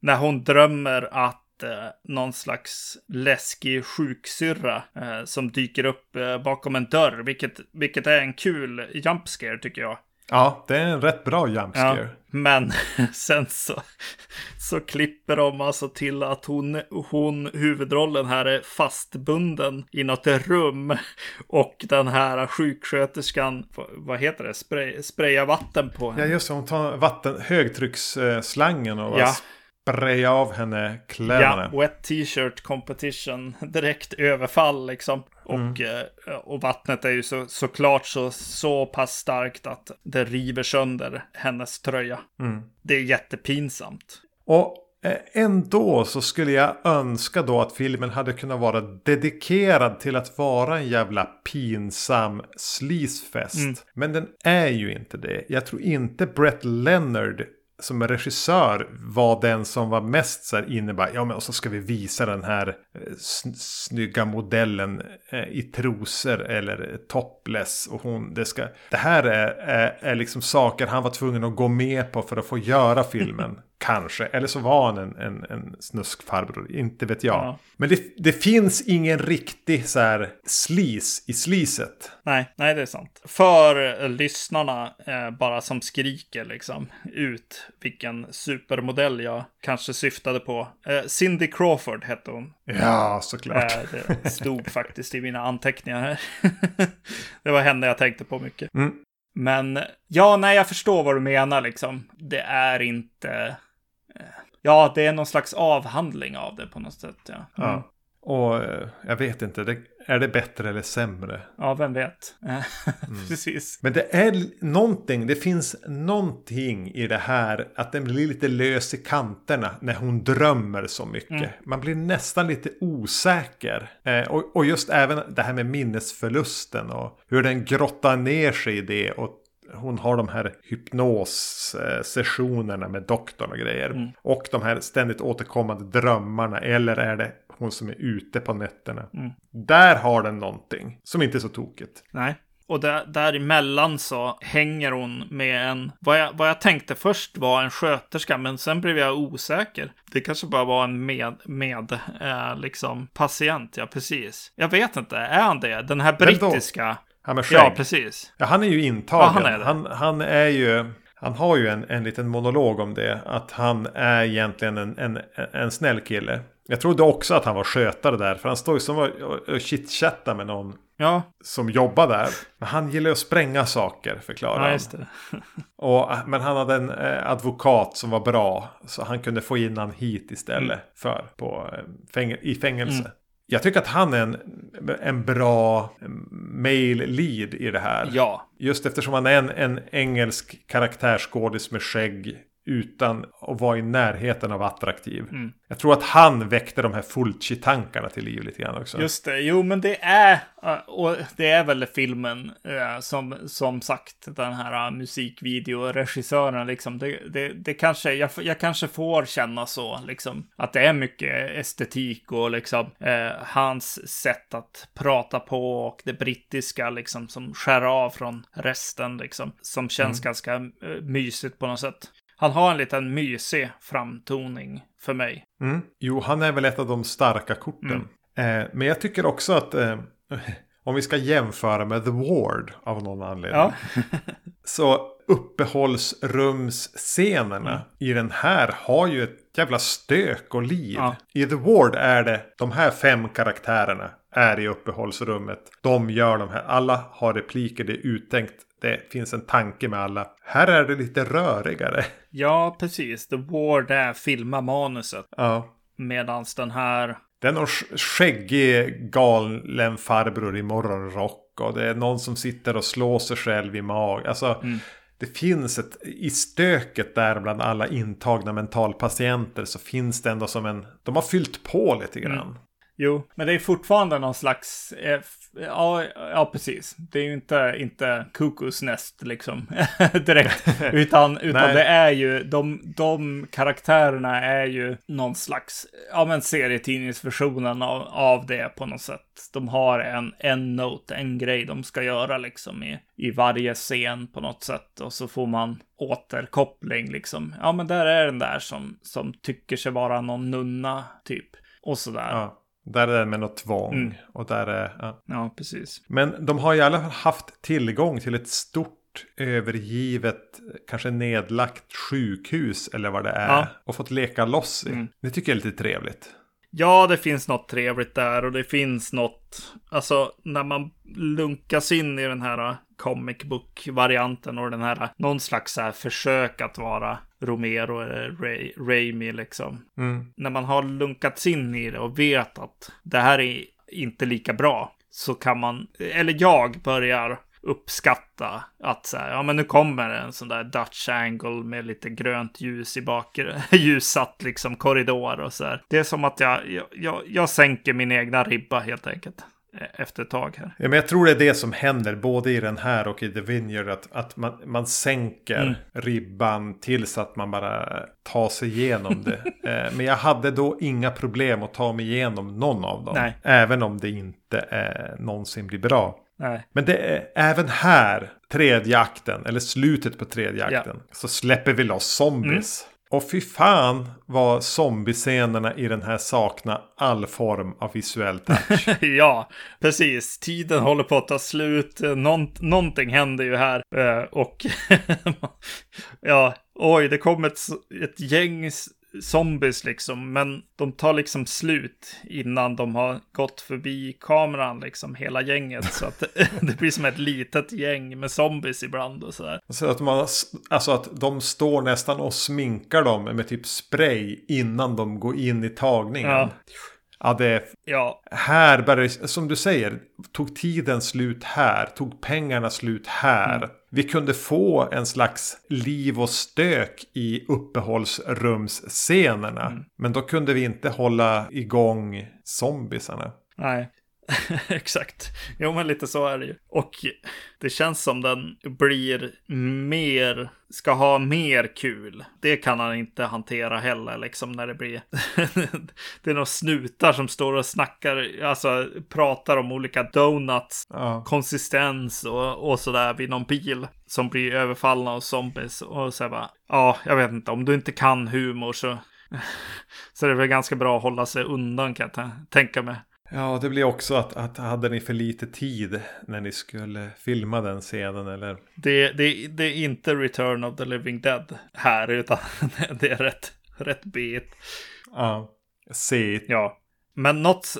När hon drömmer att eh, någon slags läskig sjuksyrra eh, som dyker upp eh, bakom en dörr, vilket, vilket är en kul jump scare tycker jag.
Ja, det är en rätt bra jump
Ja, men [LAUGHS] sen så, så klipper de alltså till att hon, hon, huvudrollen här är fastbunden i något rum. Och den här sjuksköterskan, vad heter det, Spray, sprayar vatten på
Ja,
henne.
just det. Hon tar vatten, högtrycksslangen och
Ja.
sprayar av henne
Ja,
kläderna.
wet t-shirt competition, [LAUGHS] direkt överfall liksom. Och,
Mm.
eh, och vattnet är ju så, såklart så, så pass starkt att det river sönder hennes tröja.
Mm.
Det är jättepinsamt.
Och eh, ändå så skulle jag önska då att filmen hade kunnat vara dedikerad till att vara en jävla pinsam sleazefest.
Mm.
Men den är ju inte det. Jag tror inte Brett Leonard som regissör var den som var mest så här inne bara, ja men och så ska vi visa den här eh, snygga modellen eh, i trosor eller topless och hon, det ska, det här är, är, är liksom saker han var tvungen att gå med på för att få göra filmen. [LAUGHS] Kanske, eller så var han en, en, en snuskfarbror, inte vet jag.
Ja.
Men det, det finns ingen riktig så här sleaze i sleazet.
Nej, nej det är sant. För eh, lyssnarna eh, bara som skriker liksom ut vilken supermodell jag kanske syftade på. Eh, Cindy Crawford hette hon.
Ja, såklart.
Eh, det stod [LAUGHS] faktiskt i mina anteckningar här. [LAUGHS] det var henne jag tänkte på mycket.
Mm.
Men ja, nej, jag förstår vad du menar liksom. Det är inte... Ja, det är någon slags avhandling av det på något sätt. Ja, mm.
Ja. Och eh, jag vet inte, det, är det bättre eller sämre?
ja vem vet. Eh, [LAUGHS] Precis.
Men det är någonting, det finns någonting i det här att den blir lite lös i kanterna när hon drömmer så mycket.
Mm.
Man blir nästan lite osäker. Eh, och, och just även det här med minnesförlusten och hur den grottar ner sig i det. Och hon har de här hypnossessionerna med doktorn och grejer.
Mm.
Och de här ständigt återkommande drömmarna. Eller är det hon som är ute på nätterna.
Mm.
Där har den någonting som inte är så tokigt.
Nej. Och där, däremellan så hänger hon med en, vad jag, vad jag tänkte först var en sköterska, men sen blev jag osäker. Det kanske bara var en med, med eh, liksom patient, ja precis. Jag vet inte, är han det? Den här brittiska?
Han med skägg.
Ja, precis.
Ja, han är ju intagen.
Ja, han är det.
Han, han är ju... Han har ju en, en liten monolog om det. Att han är egentligen en, en, en snäll kille. Jag trodde också att han var skötare där. För han står ju som och, och, chitchattar med någon.
Ja.
Som jobbar där. Men han gillar att spränga saker, förklarar
ja, det. [LAUGHS]
Och, men han hade en eh, advokat som var bra. Så han kunde få in han hit istället
Mm.
för på, eh, fäng i fängelse. Jag tycker att han är en, en bra male lead i det här.
Ja.
Just eftersom han är en, en engelsk karaktärsskådis med skägg utan att vara i närheten av attraktiv.
Mm.
Jag tror att han väckte de här Fulci-tankarna till liv lite grann också.
Just det, jo men det är, äh, och det är väl filmen äh, som, som sagt, den här äh, musikvideoregissören liksom, det, det, det kanske, jag, jag kanske får känna så, liksom, att det är mycket estetik och liksom eh, hans sätt att prata på och det brittiska liksom som skär av från resten liksom, som känns ganska eh, mysigt på något sätt. Han har en liten mysig framtoning för mig.
Mm. Jo, han är väl ett av de starka korten.
Mm.
Eh, men jag tycker också att eh, [LAUGHS] om vi ska jämföra med The Ward av någon anledning.
Ja. [LAUGHS]
så uppehållsrumsscenerna
Mm.
i den här har ju ett jävla stök och liv.
Ja.
I The Ward är det de här fem karaktärerna är i uppehållsrummet. De gör de här. Alla har repliker. Det är uttänkt. Det finns en tanke med alla. Här är det lite rörigare.
Ja, precis. The Ward är filma manuset.
Ja.
Medan den här...
Det är någon sk- skäggig galen farbror i morgonrock. Och det är någon som sitter och slår sig själv i mag. Alltså, det finns ett... I stöket där bland alla intagna mentalpatienter så finns det ändå som en... De har fyllt på lite grann.
Jo, men det är fortfarande någon slags... Ja, ja, precis. Det är ju inte, inte Kukus näst liksom [LAUGHS] direkt. [LAUGHS] Utan, utan det är ju... De, de karaktärerna är ju någon slags... Ja, men serietidningsversionen av, av det på något sätt. De har en, en note, en grej de ska göra liksom i, i varje scen på något sätt. Och så får man återkoppling liksom. Ja, men där är den där som, som tycker sig vara någon nunna typ. Och sådär.
Ja. Där är det med något tvång.
Mm.
Och där är... Ja.
Ja, precis.
Men de har i alla fall haft tillgång till ett stort övergivet, kanske nedlagt sjukhus eller vad det är.
Ja.
Och fått leka loss i.
Mm.
Det tycker jag är lite trevligt.
Ja, det finns något trevligt där och det finns något, alltså när man lunkas in i den här comic book-varianten och den här, någon slags så här försök att vara Romero eller Ray, Raimi liksom.
Mm.
När man har lunkats in i det och vet att det här är inte lika bra så kan man, eller jag börjar uppskatta att så här, ja men nu kommer en sån där Dutch angle med lite grönt ljus i bakgrunden, [LAUGHS] ljussatt liksom korridor och så här. Det är som att jag, jag, jag, jag sänker min egna ribba helt enkelt efter ett tag här.
Ja, men jag tror det är det som händer både i den här och i The Vineyard. Att, att man, man sänker
Mm.
ribban tills att man bara tar sig igenom det. [LAUGHS] eh, men jag hade då inga problem att ta mig igenom någon av dem.
Nej.
Även om det inte eh, någonsin blir bra.
Nej.
Men det är även här, tredje akten, eller slutet på tredje
Ja.
akten, så släpper vi loss zombies. Och fy fan vad zombiescenerna i den här saknar all form av visuell touch. [LAUGHS]
ja, precis. Tiden håller på att ta slut. Någon, någonting händer ju här. Eh, Och [LAUGHS] ja, oj, det kom ett, ett gäng zombies liksom. Men de tar liksom slut innan de har gått förbi kameran liksom, hela gänget. Så att [LAUGHS] det blir som ett litet gäng med zombies ibland och sådär.
Så att, man, alltså att de står nästan och sminkar dem med typ spray innan de går in i tagningen.
Ja.
Ja, det.
Ja,
Här började som du säger, tog tiden slut här, tog pengarna slut här.
Mm.
Vi kunde få en slags liv och stök i uppehållsrumsscenerna.
Mm.
Men då kunde vi inte hålla igång zombiesarna.
Nej, [LAUGHS] exakt. Jo, men lite så är det ju. Och det känns som den blir mer, ska ha mer kul. Det kan han inte hantera heller, liksom när det blir... [LAUGHS] det är några snutar som står och snackar, alltså pratar om olika donuts,
Ja.
konsistens och, och sådär vid någon bil som blir överfallna av zombies. Och så bara, ja, jag vet inte, om du inte kan humor så... [LAUGHS] Så är det väl ganska bra att hålla sig undan kan jag tä- tänka mig.
Ja, det blir också att, att hade ni för lite tid när ni skulle filma den scenen eller?
Det, det, det är inte Return of the Living Dead här, utan [LAUGHS] det är rätt, rätt bet.
Ja, se
Ja, Men något,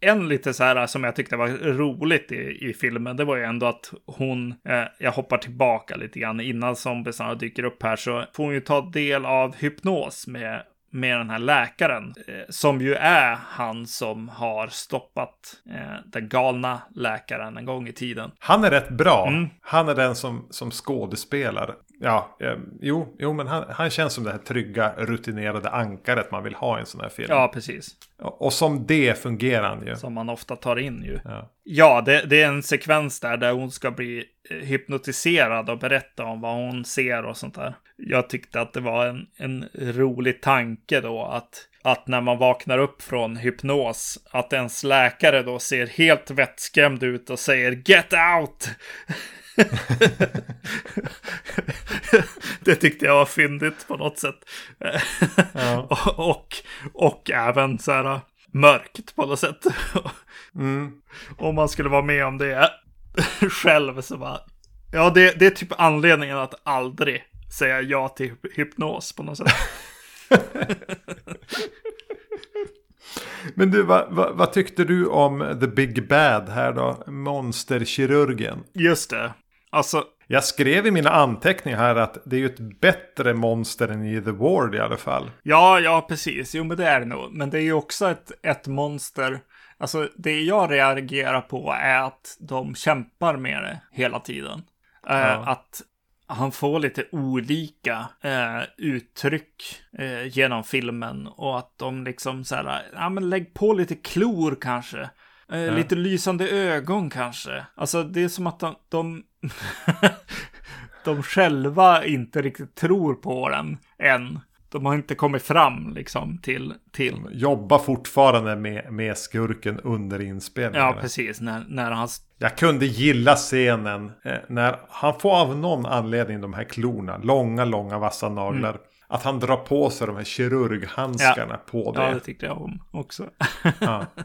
en lite så här som jag tyckte var roligt i, i filmen, det var ju ändå att hon, eh, jag hoppar tillbaka lite grann innan zombiesarna dyker upp här, så får hon ju ta del av hypnos med med den här läkaren, eh, som ju är han som har stoppat eh, den galna läkaren en gång i tiden.
Han är rätt bra. Mm. Han är den som, som skådespelar. Ja, eh, jo, jo, men han, han känns som det här trygga, rutinerade ankaret man vill ha i en sån här film.
Ja, precis.
Och, och som det fungerar han ju.
Som man ofta tar in ju. Ja, ja det, det, är en sekvens där, där hon ska bli eh, hypnotiserad och berätta om vad hon ser och sånt där. Jag tyckte att det var en, en rolig tanke då att att när man vaknar upp från hypnos, att ens läkare då ser helt vettskrämd ut och säger Get out! [LAUGHS] det tyckte jag var fyndigt på något sätt. Ja. [LAUGHS] och, och även så här mörkt på något sätt. Mm. Om man skulle vara med om det [LAUGHS] själv så bara. Ja, det, det är typ anledningen att aldrig säga ja till hypnos på något sätt. [LAUGHS]
Men du, vad, vad, vad, tyckte du om The Big Bad här då? Monsterkirurgen.
Just det. Alltså,
jag skrev i mina anteckningar här att det är ju ett bättre monster än i The Ward i alla fall.
Ja, ja, precis. Jo, men det är det nog. Men det är ju också ett, ett monster. Alltså, det jag reagerar på är att de kämpar med det hela tiden. Eh, ja. Eh, att han får lite olika eh, uttryck eh, genom filmen och att de liksom så här, ja men lägg på lite klor kanske. Eh, ja. Lite lysande ögon kanske. Alltså det är som att de, de, [LAUGHS] de själva inte riktigt tror på den än. De har inte kommit fram liksom till... till...
Jobbar fortfarande med, med skurken under inspelningen.
Ja, precis. När, när han...
Jag kunde gilla scenen eh, när han får av någon anledning de här klorna. Långa, långa vassa naglar. Mm. Att han drar på sig de här kirurghandskarna ja. på det.
Ja, det tyckte jag om också.
ja. [LAUGHS]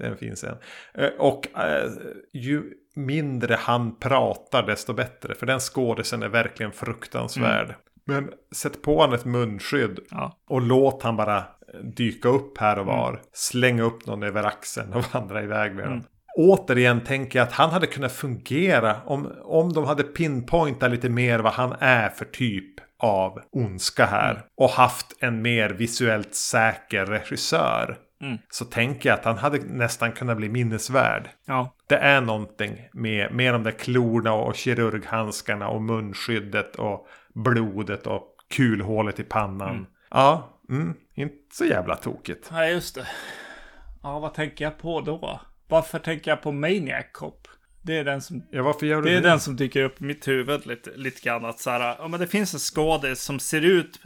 Det är en fin scen. Eh, och äh, ju mindre han pratar desto bättre. För den skådisen är verkligen fruktansvärd. Mm. Men sätt på han ett munskydd. Ja. Och låt han bara dyka upp här och var. Mm. Slänga upp någon över axeln och [LAUGHS] vandra iväg med mm. den. Återigen tänker jag att han hade kunnat fungera om, om de hade pinpointat lite mer vad han är för typ av ondska här. Mm. Och haft en mer visuellt säker regissör. Mm. Så tänker jag att han hade nästan kunnat bli minnesvärd. Ja. Det är någonting med, med de där klorna och kirurghandskarna och munskyddet och blodet och kulhålet i pannan. Mm. Ja, mm, inte så jävla tokigt.
Nej, just det. Ja, vad tänker jag på då? Varför tänker jag på Maniac Cop? Det är den som,
ja, det
är den som dyker upp i mitt huvud lite, lite grann. Att så här, ja, men det finns en skådis som ser ut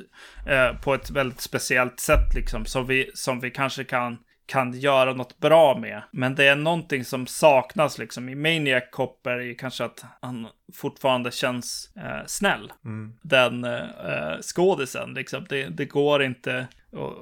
eh, på ett väldigt speciellt sätt. Liksom, som, vi, som vi kanske kan, kan göra något bra med. Men det är någonting som saknas liksom. I Maniac Cop är det kanske att han fortfarande känns eh, snäll. Mm. Den eh, skådisen. Liksom. Det, det går inte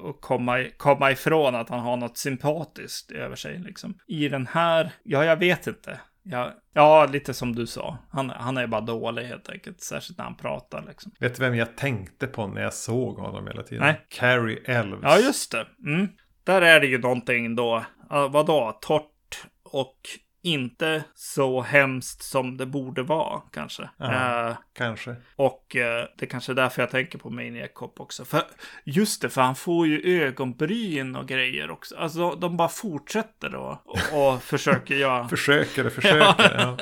att komma, komma ifrån att han har något sympatiskt över sig. Liksom. I den här, ja jag vet inte. Ja, ja, lite som du sa. Han, han är bara dålig helt enkelt. Särskilt när han pratar liksom.
Vet du vem jag tänkte på när jag såg honom hela tiden? Nej. Carrie Elves.
Ja, just det. Mm. Där är det ju någonting då. Uh, vadå? Torrt och inte så hemskt som det borde vara kanske.
Ja, uh, kanske.
Och uh, det är kanske är därför jag tänker på Maniac Cop också. För just det, för han får ju ögonbryn och grejer också. Alltså de bara fortsätter då och, och [LAUGHS] försöker göra.
försöker och försöker. [LAUGHS] ja.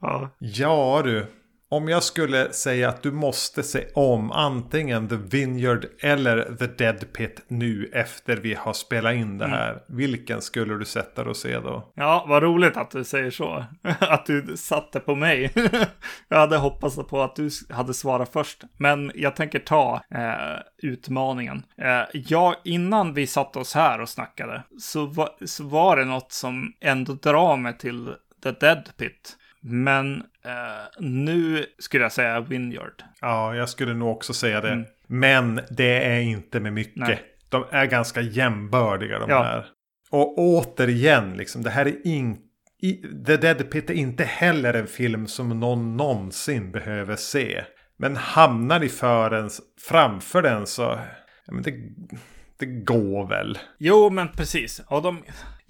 ja. ja du. Om jag skulle säga att du måste se om antingen The Vineyard eller The Dead Pit nu efter vi har spelat in det mm. här. Mm. Vilken skulle du sätta dig och se då?
Ja, vad roligt att du säger så. [LAUGHS] att du satte på mig. [LAUGHS] jag hade hoppats på att du hade svarat först. Men jag tänker ta eh, utmaningen. Eh, ja, innan vi satte oss här och snackade så var, så var det något som ändå drar mig till The Dead Pit. Men eh, nu skulle jag säga Winyard.
Ja, jag skulle nog också säga det. Mm. Men det är inte med mycket. Nej. De är ganska jämbördiga de ja. här. Och återigen, liksom, det här är inte... The Dead Pit är inte heller en film som någon någonsin behöver se. Men hamnar ni för en, framför den så... Ja, men det, det går väl.
Jo, men precis. Och de,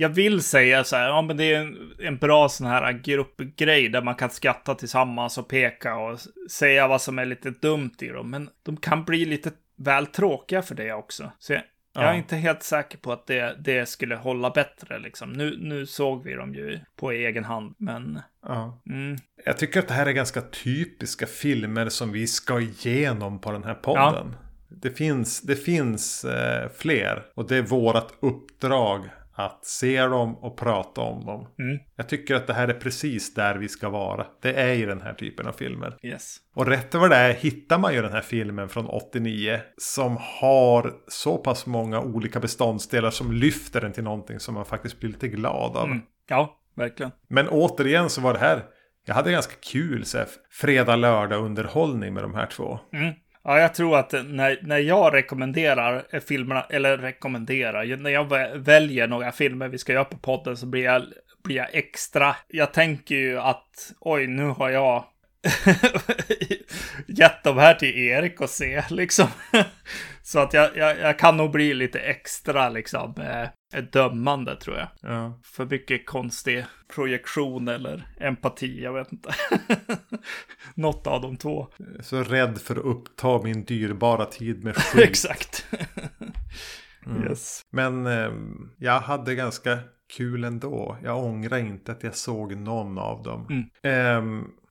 jag vill säga så här, ja men det är en, en bra sån här gruppgrej där man kan skratta tillsammans och peka och säga vad som är lite dumt i dem. Men de kan bli lite väl tråkiga för det också. Så jag, jag är inte helt säker på att det, det skulle hålla bättre liksom. Nu, nu såg vi dem ju på egen hand, men...
Ja.
Mm,
Jag tycker att det här är ganska typiska filmer som vi ska igenom på den här podden. Det finns, det finns eh, fler och det är vårt uppdrag att se dem och prata om dem.
Mm.
Jag tycker att det här är precis där vi ska vara. Det är i den här typen av filmer.
yes.
Och rätt vad det är hittar man ju den här filmen från 89 som har så pass många olika beståndsdelar som lyfter den till någonting som man faktiskt blir lite glad av.
Mm. Ja, verkligen.
Men återigen så var det här, jag hade ganska kul så här, fredag, lördag underhållning med de här två.
Mm. Ja, jag tror att när, när jag rekommenderar eh, filmerna, eller rekommenderar, när jag väljer några filmer vi ska göra på podden så blir jag, blir jag extra. Jag tänker ju att oj, nu har jag [LAUGHS] gett de här till Erik att se, liksom. [LAUGHS] så att jag, jag, jag kan nog bli lite extra, liksom, eh, dömande, tror jag.
Ja.
För mycket konstig projektion eller empati, jag vet inte. [LAUGHS] Något av de två.
Så rädd för att uppta min dyrbara tid med [LAUGHS] skit.
Exakt. [LAUGHS] Yes.
Men eh, jag hade ganska kul ändå. Jag ångrar inte att jag såg någon av dem. Eh,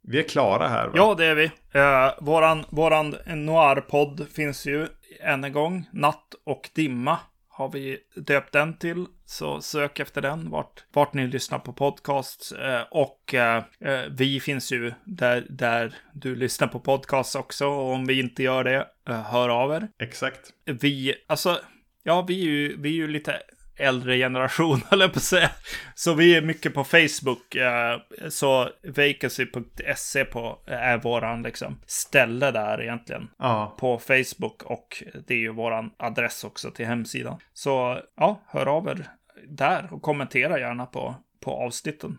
vi är klara här va?
Ja, det är vi. Uh, våran våran noir-podd finns ju än en gång. Natt och dimma har vi döpt den till. Så sök efter den vart, vart ni lyssnar på podcasts. Eh, och eh, eh, vi finns ju där, där du lyssnar på podcasts också. Och om vi inte gör det, eh, hör av er.
Exakt.
Vi, alltså, ja, vi är ju, vi är ju lite äldre generation, [LAUGHS] jag på säga. Så vi är mycket på Facebook. eh, Så vacancy.se på är våran liksom ställe där egentligen.
Ja,
På Facebook och det är ju våran adress också till hemsidan. Så ja, hör av er där och kommentera gärna på, på avsnitten.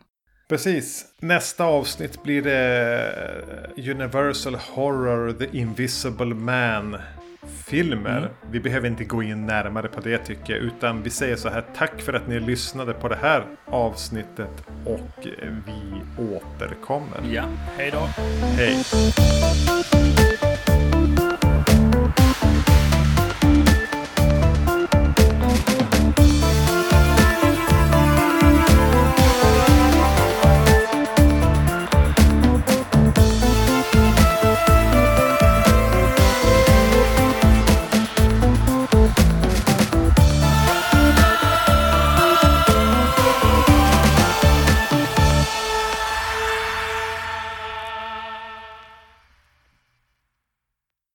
precis. Nästa avsnitt blir det Universal Horror The Invisible Man filmer. Vi behöver inte gå in närmare på det tycker jag. Utan vi säger så här. Tack för att ni lyssnade på det här avsnittet. Och vi återkommer.
Ja, hej då.
Hej!